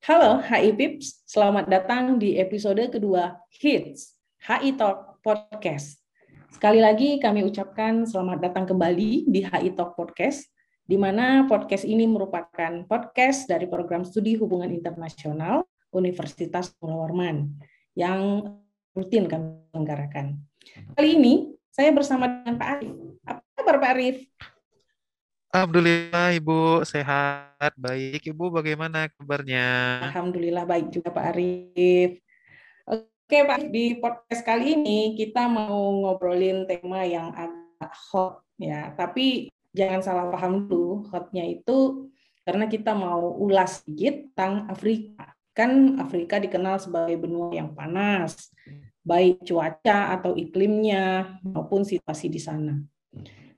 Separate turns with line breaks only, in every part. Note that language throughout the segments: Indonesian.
Halo HI Pips, selamat datang di episode kedua HITS, HI Talk Podcast. Sekali lagi kami ucapkan selamat datang kembali di HI Talk Podcast, di mana podcast ini merupakan podcast dari program studi hubungan internasional Universitas Pulau Warman yang rutin kami selenggarakan. Kali ini saya bersama dengan Pak Arif. Apa kabar Pak Arif?
Alhamdulillah Ibu sehat, baik. Ibu bagaimana kabarnya?
Alhamdulillah baik juga Pak Arif. Oke Pak, di podcast kali ini kita mau ngobrolin tema yang agak hot ya, tapi jangan salah paham dulu, hotnya itu karena kita mau ulas sedikit tentang Afrika. Kan Afrika dikenal sebagai benua yang panas, baik cuaca atau iklimnya maupun situasi di sana.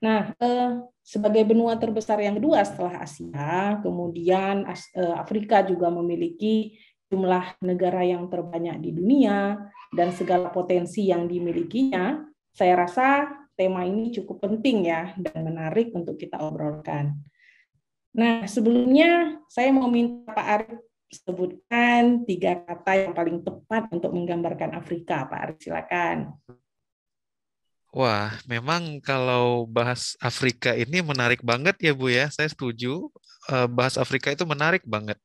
Nah, eh, sebagai benua terbesar yang kedua setelah Asia, kemudian eh, Afrika juga memiliki jumlah negara yang terbanyak di dunia dan segala potensi yang dimilikinya. Saya rasa tema ini cukup penting ya dan menarik untuk kita obrolkan. Nah, sebelumnya saya mau minta Pak Arif sebutkan tiga kata yang paling tepat untuk menggambarkan Afrika. Pak Arif, silakan.
Wah, memang kalau bahas Afrika ini menarik banget ya Bu ya. Saya setuju. Eh, bahas Afrika itu menarik banget.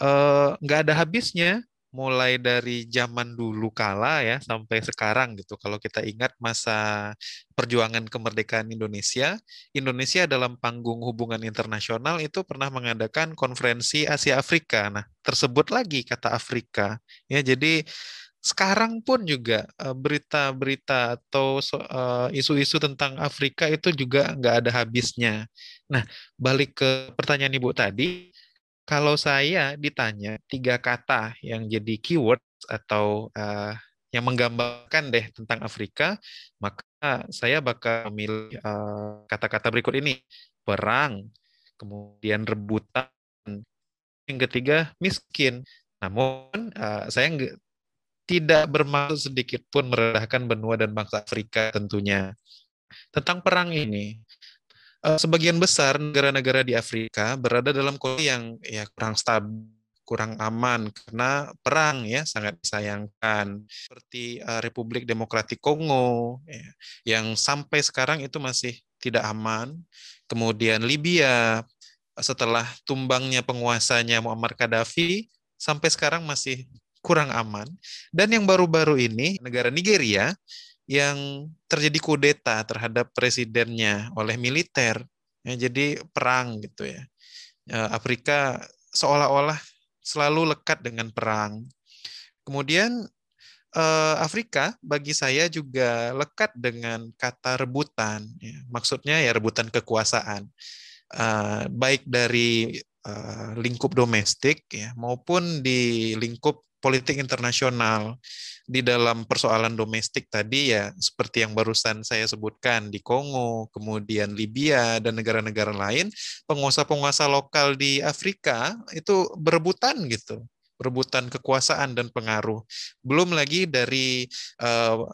Eh, nggak ada habisnya, mulai dari zaman dulu kala ya sampai sekarang gitu. Kalau kita ingat masa perjuangan kemerdekaan Indonesia, Indonesia dalam panggung hubungan internasional itu pernah mengadakan konferensi Asia Afrika. Nah, tersebut lagi kata Afrika. Ya, jadi sekarang pun juga eh, berita-berita atau eh, isu-isu tentang Afrika itu juga nggak ada habisnya. Nah, balik ke pertanyaan Ibu tadi, kalau saya ditanya tiga kata yang jadi keyword atau uh, yang menggambarkan deh tentang Afrika, maka saya bakal memilih kata-kata uh, berikut ini: perang, kemudian rebutan, yang ketiga miskin. Namun uh, saya tidak bermaksud sedikit pun merendahkan benua dan bangsa Afrika tentunya. Tentang perang ini, eh, sebagian besar negara-negara di Afrika berada dalam kondisi yang ya kurang stabil, kurang aman karena perang ya sangat disayangkan seperti uh, Republik Demokratik Kongo ya, yang sampai sekarang itu masih tidak aman. Kemudian Libya setelah tumbangnya penguasanya Muammar Gaddafi sampai sekarang masih kurang aman. Dan yang baru-baru ini, negara Nigeria yang terjadi kudeta terhadap presidennya oleh militer. Ya, jadi perang gitu ya. ya Afrika seolah-olah selalu lekat dengan perang. Kemudian eh, Afrika bagi saya juga lekat dengan kata rebutan. Ya. Maksudnya ya rebutan kekuasaan. Uh, baik dari uh, lingkup domestik ya maupun di lingkup politik internasional di dalam persoalan domestik tadi ya seperti yang barusan saya sebutkan di Kongo, kemudian Libya dan negara-negara lain, penguasa-penguasa lokal di Afrika itu berebutan gitu, berebutan kekuasaan dan pengaruh. Belum lagi dari uh,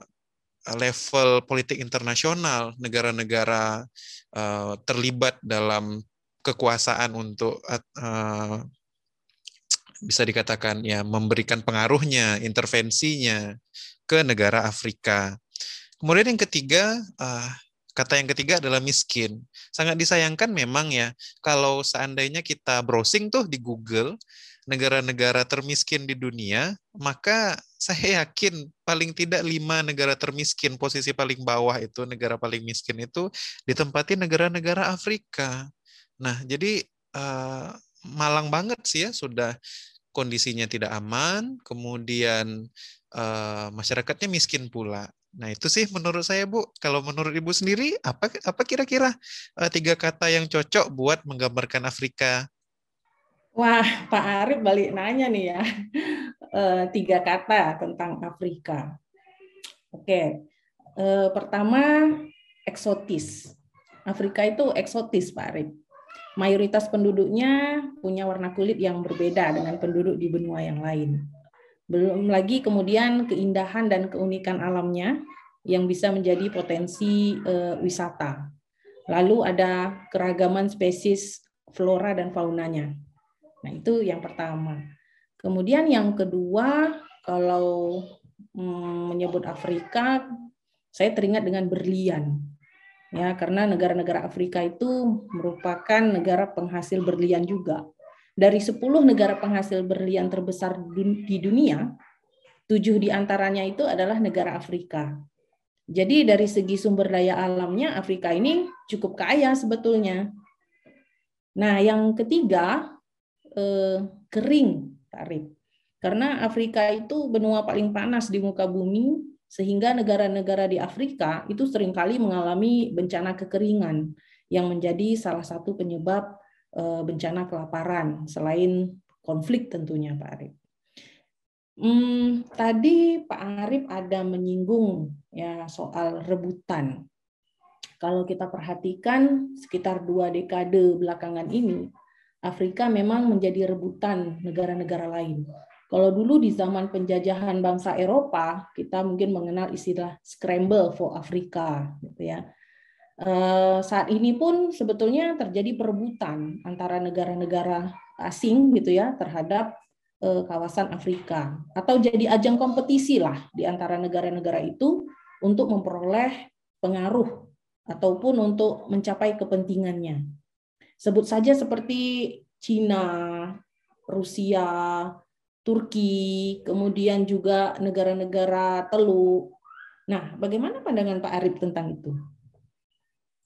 level politik internasional, negara-negara uh, terlibat dalam kekuasaan untuk uh, bisa dikatakan ya memberikan pengaruhnya, intervensinya ke negara Afrika. Kemudian yang ketiga, uh, kata yang ketiga adalah miskin. Sangat disayangkan memang ya kalau seandainya kita browsing tuh di Google negara-negara termiskin di dunia, maka saya yakin paling tidak lima negara termiskin posisi paling bawah itu negara paling miskin itu ditempati negara-negara Afrika. Nah jadi uh, malang banget sih ya sudah kondisinya tidak aman, kemudian uh, masyarakatnya miskin pula. Nah itu sih menurut saya Bu. Kalau menurut Ibu sendiri apa apa kira-kira uh, tiga kata yang cocok buat menggambarkan Afrika?
Wah Pak Arif balik nanya nih ya uh, tiga kata tentang Afrika. Oke, uh, pertama eksotis. Afrika itu eksotis Pak Arif mayoritas penduduknya punya warna kulit yang berbeda dengan penduduk di benua yang lain. Belum lagi kemudian keindahan dan keunikan alamnya yang bisa menjadi potensi uh, wisata. Lalu ada keragaman spesies flora dan faunanya. Nah, itu yang pertama. Kemudian yang kedua, kalau hmm, menyebut Afrika, saya teringat dengan berlian. Ya, karena negara-negara Afrika itu merupakan negara penghasil berlian juga. Dari 10 negara penghasil berlian terbesar di dunia, tujuh di antaranya itu adalah negara Afrika. Jadi dari segi sumber daya alamnya Afrika ini cukup kaya sebetulnya. Nah, yang ketiga eh, kering tarif. Karena Afrika itu benua paling panas di muka bumi, sehingga negara-negara di Afrika itu sering kali mengalami bencana kekeringan yang menjadi salah satu penyebab eh, bencana kelaparan selain konflik tentunya Pak Arif. Hmm, tadi Pak Arif ada menyinggung ya soal rebutan. Kalau kita perhatikan sekitar dua dekade belakangan ini, Afrika memang menjadi rebutan negara-negara lain. Kalau dulu di zaman penjajahan bangsa Eropa, kita mungkin mengenal istilah scramble for Africa, gitu ya. Eh, saat ini pun sebetulnya terjadi perebutan antara negara-negara asing, gitu ya, terhadap eh, kawasan Afrika, atau jadi ajang kompetisi lah di antara negara-negara itu untuk memperoleh pengaruh ataupun untuk mencapai kepentingannya. Sebut saja seperti Cina, Rusia, Turki, kemudian juga negara-negara Teluk. Nah, bagaimana pandangan Pak Arif tentang itu?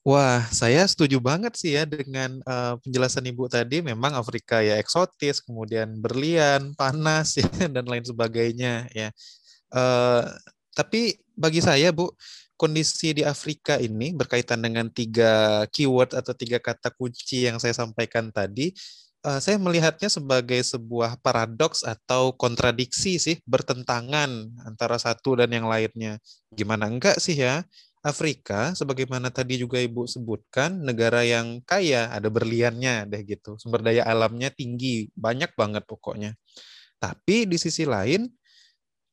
Wah, saya setuju banget sih ya dengan uh, penjelasan Ibu tadi. Memang Afrika ya eksotis, kemudian berlian, panas ya dan lain sebagainya ya. Uh, tapi bagi saya Bu, kondisi di Afrika ini berkaitan dengan tiga keyword atau tiga kata kunci yang saya sampaikan tadi, uh, saya melihatnya sebagai sebuah paradoks atau kontradiksi sih, bertentangan antara satu dan yang lainnya. Gimana enggak sih ya? Afrika, sebagaimana tadi juga Ibu sebutkan, negara yang kaya, ada berliannya deh gitu. Sumber daya alamnya tinggi, banyak banget pokoknya. Tapi di sisi lain,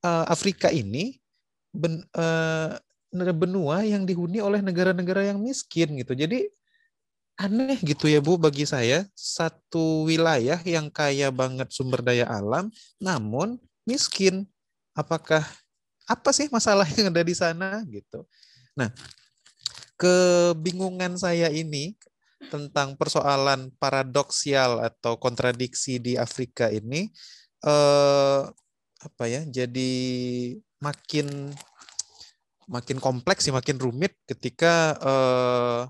eh, Afrika ini ben, uh, benua yang dihuni oleh negara-negara yang miskin gitu. Jadi aneh gitu ya Bu bagi saya satu wilayah yang kaya banget sumber daya alam namun miskin. Apakah apa sih masalah yang ada di sana gitu. Nah, kebingungan saya ini tentang persoalan paradoksial atau kontradiksi di Afrika ini eh, apa ya? Jadi makin makin kompleks sih, makin rumit ketika eh,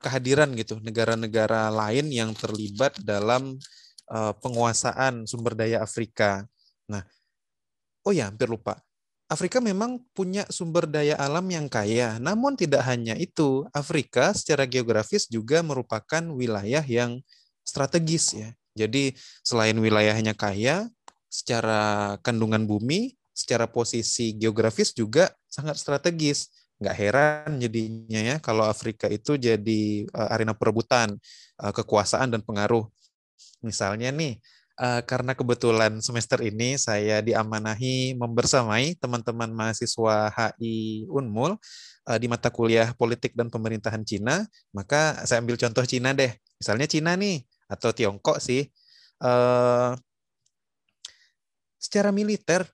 kehadiran gitu negara-negara lain yang terlibat dalam eh, penguasaan sumber daya Afrika. Nah, oh ya hampir lupa. Afrika memang punya sumber daya alam yang kaya, namun tidak hanya itu. Afrika secara geografis juga merupakan wilayah yang strategis ya. Jadi selain wilayahnya kaya, secara kandungan bumi, secara posisi geografis juga sangat strategis. Nggak heran jadinya ya kalau Afrika itu jadi uh, arena perebutan uh, kekuasaan dan pengaruh. Misalnya nih, uh, karena kebetulan semester ini saya diamanahi membersamai teman-teman mahasiswa HI Unmul uh, di mata kuliah politik dan pemerintahan Cina, maka saya ambil contoh Cina deh. Misalnya Cina nih atau Tiongkok sih. Uh, secara militer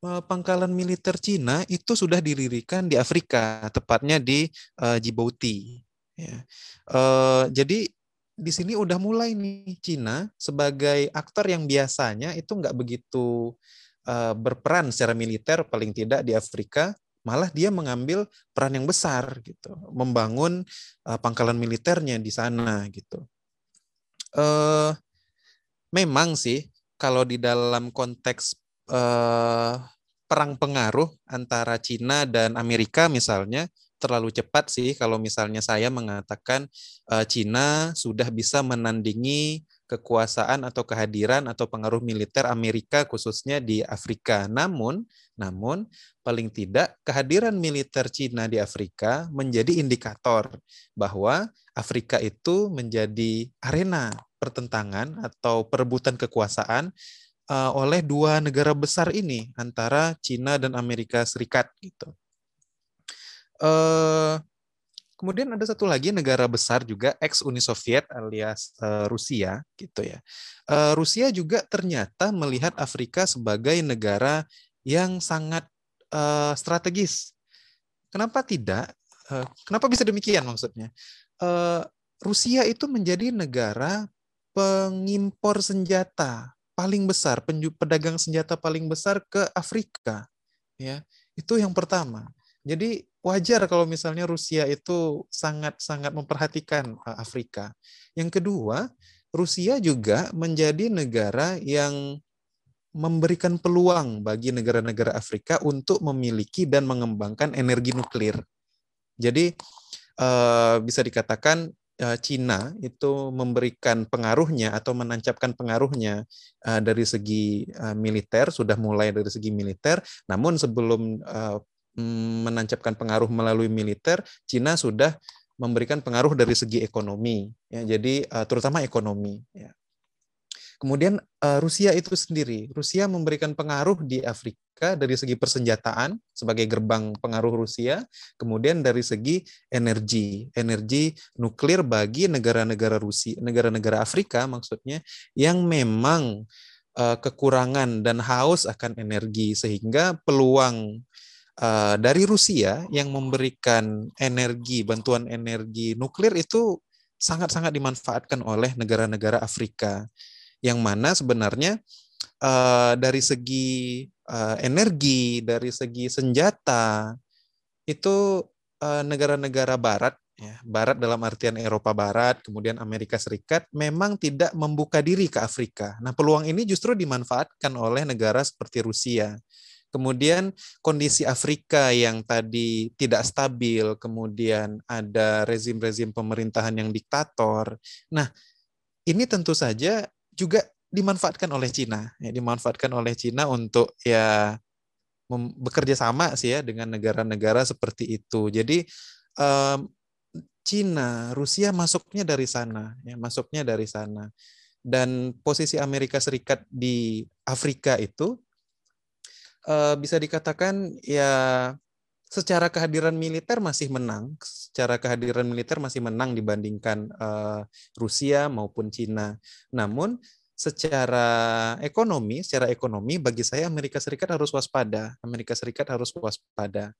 pangkalan militer Cina itu sudah didirikan di Afrika, tepatnya di uh, Djibouti. Ya. Uh, jadi di sini udah mulai nih Cina sebagai aktor yang biasanya itu nggak begitu uh, berperan secara militer, paling tidak di Afrika, malah dia mengambil peran yang besar gitu, membangun uh, pangkalan militernya di sana gitu. Uh, memang sih kalau di dalam konteks uh, perang pengaruh antara Cina dan Amerika misalnya terlalu cepat sih kalau misalnya saya mengatakan uh, Cina sudah bisa menandingi kekuasaan atau kehadiran atau pengaruh militer Amerika khususnya di Afrika. Namun, namun paling tidak kehadiran militer Cina di Afrika menjadi indikator bahwa Afrika itu menjadi arena pertentangan atau perebutan kekuasaan uh, oleh dua negara besar ini antara Cina dan Amerika Serikat gitu. Uh, Kemudian ada satu lagi negara besar juga ex Uni Soviet alias uh, Rusia gitu ya. Uh, Rusia juga ternyata melihat Afrika sebagai negara yang sangat uh, strategis. Kenapa tidak? Uh, kenapa bisa demikian maksudnya? Uh, Rusia itu menjadi negara pengimpor senjata paling besar, pedagang senjata paling besar ke Afrika. Ya, itu yang pertama. Jadi wajar kalau misalnya Rusia itu sangat-sangat memperhatikan eh, Afrika. Yang kedua, Rusia juga menjadi negara yang memberikan peluang bagi negara-negara Afrika untuk memiliki dan mengembangkan energi nuklir. Jadi eh, bisa dikatakan Cina itu memberikan pengaruhnya atau menancapkan pengaruhnya uh, dari segi uh, militer sudah mulai dari segi militer. Namun sebelum uh, menancapkan pengaruh melalui militer Cina sudah memberikan pengaruh dari segi ekonomi ya. Jadi terutama ekonomi ya Kemudian uh, Rusia itu sendiri, Rusia memberikan pengaruh di Afrika dari segi persenjataan sebagai gerbang pengaruh Rusia, kemudian dari segi energi, energi nuklir bagi negara-negara Rusia, negara-negara Afrika maksudnya yang memang uh, kekurangan dan haus akan energi. Sehingga peluang uh, dari Rusia yang memberikan energi, bantuan energi nuklir itu sangat-sangat dimanfaatkan oleh negara-negara Afrika yang mana sebenarnya uh, dari segi uh, energi, dari segi senjata itu negara negara-negara Barat, ya, Barat dalam artian Eropa Barat, kemudian Amerika Serikat, memang tidak membuka diri ke Afrika. Nah, peluang ini justru dimanfaatkan oleh negara seperti Rusia. Kemudian kondisi Afrika yang tadi tidak stabil, kemudian ada rezim-rezim pemerintahan yang diktator. Nah, ini tentu saja juga dimanfaatkan oleh Cina, ya, dimanfaatkan oleh Cina untuk ya bekerja sama sih ya dengan negara-negara seperti itu. Jadi um, Cina, Rusia masuknya dari sana, ya masuknya dari sana. Dan posisi Amerika Serikat di Afrika itu uh, bisa dikatakan ya secara kehadiran militer masih menang, secara kehadiran militer masih menang dibandingkan uh, Rusia maupun Cina. Namun secara ekonomi, secara ekonomi bagi saya Amerika Serikat harus waspada. Amerika Serikat harus waspada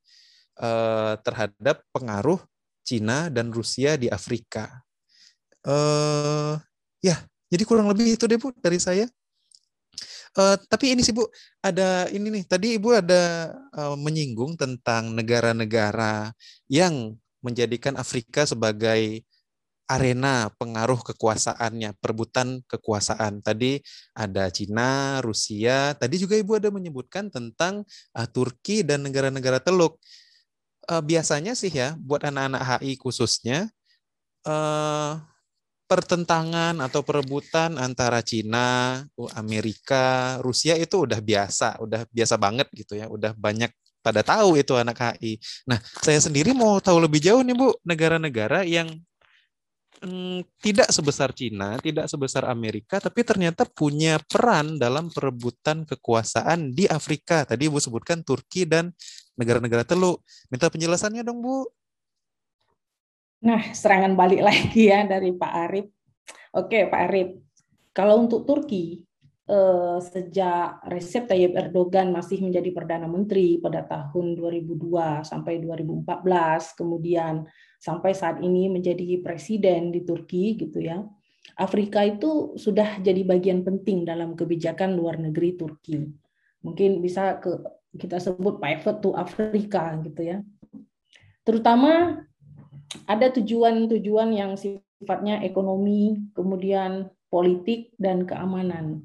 uh, terhadap pengaruh Cina dan Rusia di Afrika. Uh, ya, jadi kurang lebih itu deh Bu dari saya. Uh, tapi ini sih Bu, ada ini nih. Tadi Ibu ada uh, menyinggung tentang negara-negara yang menjadikan Afrika sebagai arena pengaruh kekuasaannya, perebutan kekuasaan. Tadi ada Cina, Rusia. Tadi juga Ibu ada menyebutkan tentang uh, Turki dan negara-negara Teluk. Uh, biasanya sih ya, buat anak-anak HI khususnya, uh, pertentangan atau perebutan antara Cina, Amerika, Rusia itu udah biasa, udah biasa banget gitu ya, udah banyak pada tahu itu anak HI. Nah, saya sendiri mau tahu lebih jauh nih Bu, negara-negara yang hmm, tidak sebesar Cina, tidak sebesar Amerika, tapi ternyata punya peran dalam perebutan kekuasaan di Afrika. Tadi Bu sebutkan Turki dan negara-negara Teluk. Minta penjelasannya dong Bu.
Nah, serangan balik lagi ya dari Pak Arif. Oke, Pak Arif. Kalau untuk Turki, eh, sejak Recep Tayyip Erdogan masih menjadi Perdana Menteri pada tahun 2002 sampai 2014, kemudian sampai saat ini menjadi presiden di Turki gitu ya. Afrika itu sudah jadi bagian penting dalam kebijakan luar negeri Turki. Mungkin bisa ke kita sebut pivot to Afrika gitu ya. Terutama ada tujuan-tujuan yang sifatnya ekonomi, kemudian politik dan keamanan.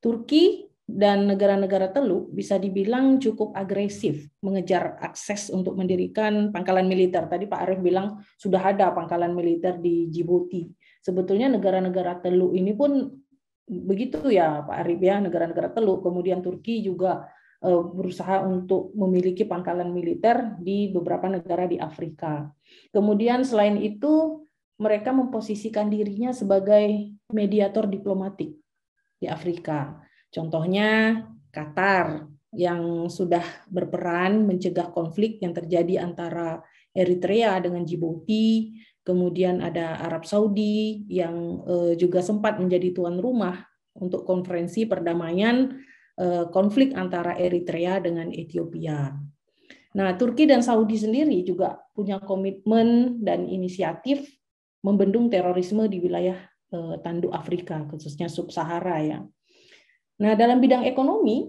Turki dan negara-negara Teluk bisa dibilang cukup agresif mengejar akses untuk mendirikan pangkalan militer. Tadi Pak Arief bilang sudah ada pangkalan militer di Djibouti. Sebetulnya negara-negara Teluk ini pun begitu ya Pak Arief ya, negara-negara Teluk. Kemudian Turki juga berusaha untuk memiliki pangkalan militer di beberapa negara di Afrika. Kemudian selain itu mereka memposisikan dirinya sebagai mediator diplomatik di Afrika. Contohnya Qatar yang sudah berperan mencegah konflik yang terjadi antara Eritrea dengan Djibouti, kemudian ada Arab Saudi yang eh, juga sempat menjadi tuan rumah untuk konferensi perdamaian eh, konflik antara Eritrea dengan Ethiopia. Nah, Turki dan Saudi sendiri juga punya komitmen dan inisiatif membendung terorisme di wilayah eh, tanduk Afrika, khususnya sub-Sahara ya. Nah, dalam bidang ekonomi,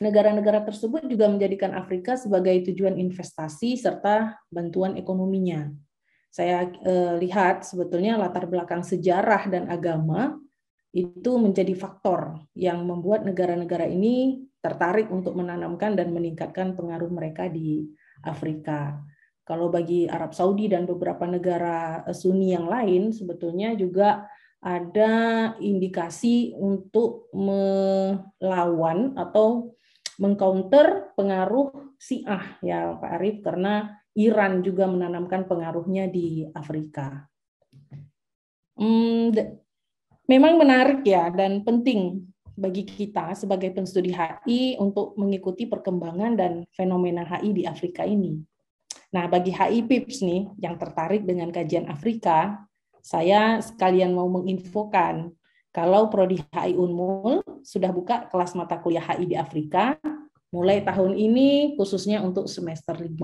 negara-negara tersebut juga menjadikan Afrika sebagai tujuan investasi serta bantuan ekonominya. Saya eh, lihat sebetulnya latar belakang sejarah dan agama itu menjadi faktor yang membuat negara-negara ini tertarik untuk menanamkan dan meningkatkan pengaruh mereka di Afrika. Kalau bagi Arab Saudi dan beberapa negara eh, Sunni yang lain, sebetulnya juga ada indikasi untuk melawan atau mengcounter pengaruh Syiah ya Pak Arif karena Iran juga menanamkan pengaruhnya di Afrika. Hmm, memang menarik ya dan penting bagi kita sebagai penstudi HI untuk mengikuti perkembangan dan fenomena HI di Afrika ini. Nah, bagi HI PIPS nih yang tertarik dengan kajian Afrika, saya sekalian mau menginfokan kalau Prodi HI Unmul sudah buka kelas mata kuliah HI di Afrika mulai tahun ini khususnya untuk semester 5.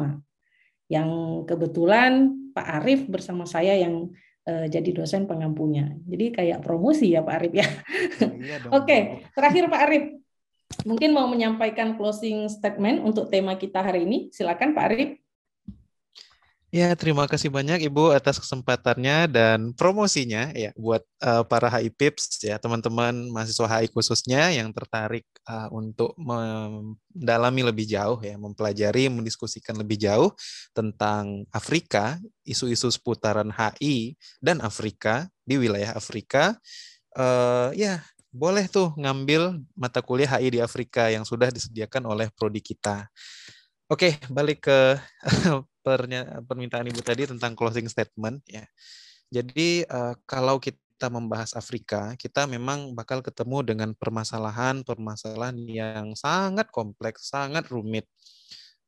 Yang kebetulan Pak Arief bersama saya yang jadi dosen pengampunya. Jadi kayak promosi ya Pak Arif ya. Iya Oke, okay. terakhir Pak Arif, mungkin mau menyampaikan closing statement untuk tema kita hari ini. Silakan Pak Arif.
Ya, terima kasih banyak Ibu atas kesempatannya dan promosinya ya buat uh, para HI PIPS ya, teman-teman mahasiswa HI khususnya yang tertarik uh, untuk mendalami lebih jauh ya, mempelajari, mendiskusikan lebih jauh tentang Afrika, isu-isu seputaran HI dan Afrika di wilayah Afrika. Uh, ya, boleh tuh ngambil mata kuliah HI di Afrika yang sudah disediakan oleh prodi kita. Oke, balik ke permintaan Ibu tadi tentang closing statement ya. Jadi uh, kalau kita membahas Afrika, kita memang bakal ketemu dengan permasalahan-permasalahan yang sangat kompleks, sangat rumit.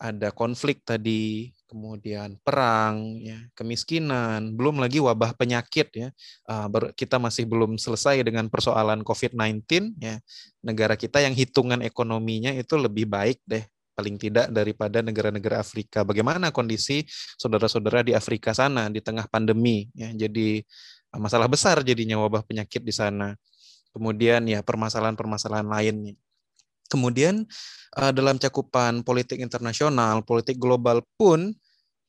Ada konflik tadi, kemudian perang, ya, kemiskinan, belum lagi wabah penyakit ya. Uh, kita masih belum selesai dengan persoalan COVID-19 ya. Negara kita yang hitungan ekonominya itu lebih baik deh paling tidak daripada negara-negara Afrika. Bagaimana kondisi saudara-saudara di Afrika sana di tengah pandemi ya. Jadi eh, masalah besar jadinya wabah penyakit di sana. Kemudian ya permasalahan-permasalahan lainnya. Kemudian eh, dalam cakupan politik internasional, politik global pun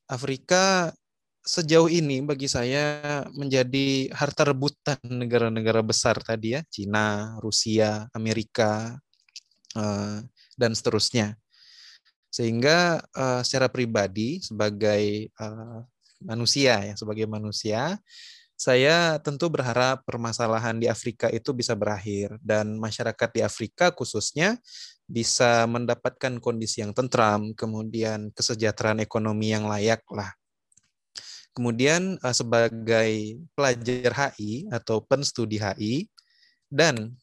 Afrika sejauh ini bagi saya menjadi harta rebutan negara-negara besar tadi ya, Cina, Rusia, Amerika, eh, dan seterusnya. Sehingga uh, secara pribadi sebagai uh, manusia ya, sebagai manusia, saya tentu berharap permasalahan di Afrika itu bisa berakhir dan masyarakat di Afrika khususnya bisa mendapatkan kondisi yang tentram, kemudian kesejahteraan ekonomi yang layak lah. Kemudian uh, sebagai pelajar HI atau penstudi HI dan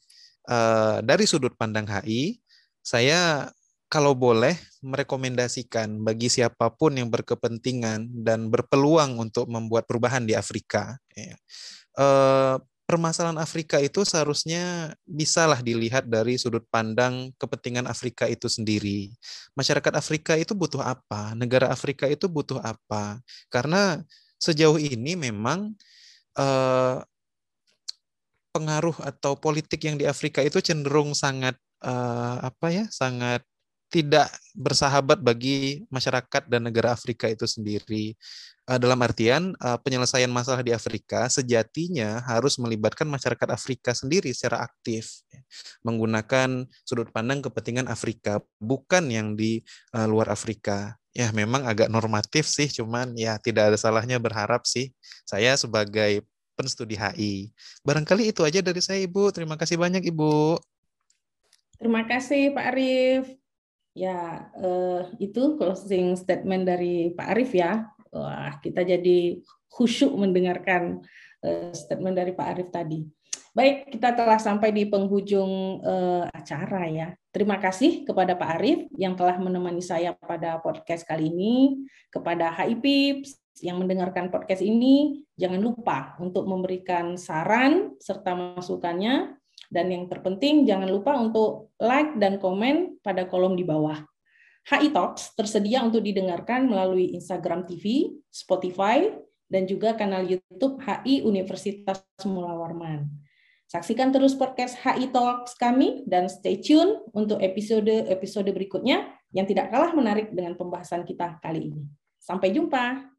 dari sudut pandang HI, saya kalau boleh merekomendasikan bagi siapa pun yang berkepentingan dan berpeluang untuk membuat perubahan di Afrika, ya, eh, permasalahan Afrika itu seharusnya bisalah dilihat dari sudut pandang kepentingan Afrika itu sendiri. Masyarakat Afrika itu butuh apa? Negara Afrika itu butuh apa? Karena sejauh ini memang eh, pengaruh atau politik yang di Afrika itu cenderung sangat uh, apa ya sangat tidak bersahabat bagi masyarakat dan negara Afrika itu sendiri. Uh, dalam artian uh, penyelesaian masalah di Afrika sejatinya harus melibatkan masyarakat Afrika sendiri secara aktif, ya. menggunakan sudut pandang kepentingan Afrika, bukan yang di uh, luar Afrika. Ya memang agak normatif sih, cuman ya tidak ada salahnya berharap sih. Saya sebagai penstudi HI. Barangkali itu aja dari saya Ibu. Terima kasih banyak Ibu.
Terima kasih Pak Arif. Ya, eh, itu closing statement dari Pak Arief ya. Wah, kita jadi khusyuk mendengarkan eh, statement dari Pak Arief tadi. Baik, kita telah sampai di penghujung uh, acara ya. Terima kasih kepada Pak Arief yang telah menemani saya pada podcast kali ini, kepada HIPIPS yang mendengarkan podcast ini, jangan lupa untuk memberikan saran serta masukannya, dan yang terpenting jangan lupa untuk like dan komen pada kolom di bawah. HI Talks tersedia untuk didengarkan melalui Instagram TV, Spotify, dan juga kanal YouTube HI Universitas Mula Warman. Saksikan terus podcast HI Talks kami dan stay tune untuk episode-episode berikutnya yang tidak kalah menarik dengan pembahasan kita kali ini. Sampai jumpa.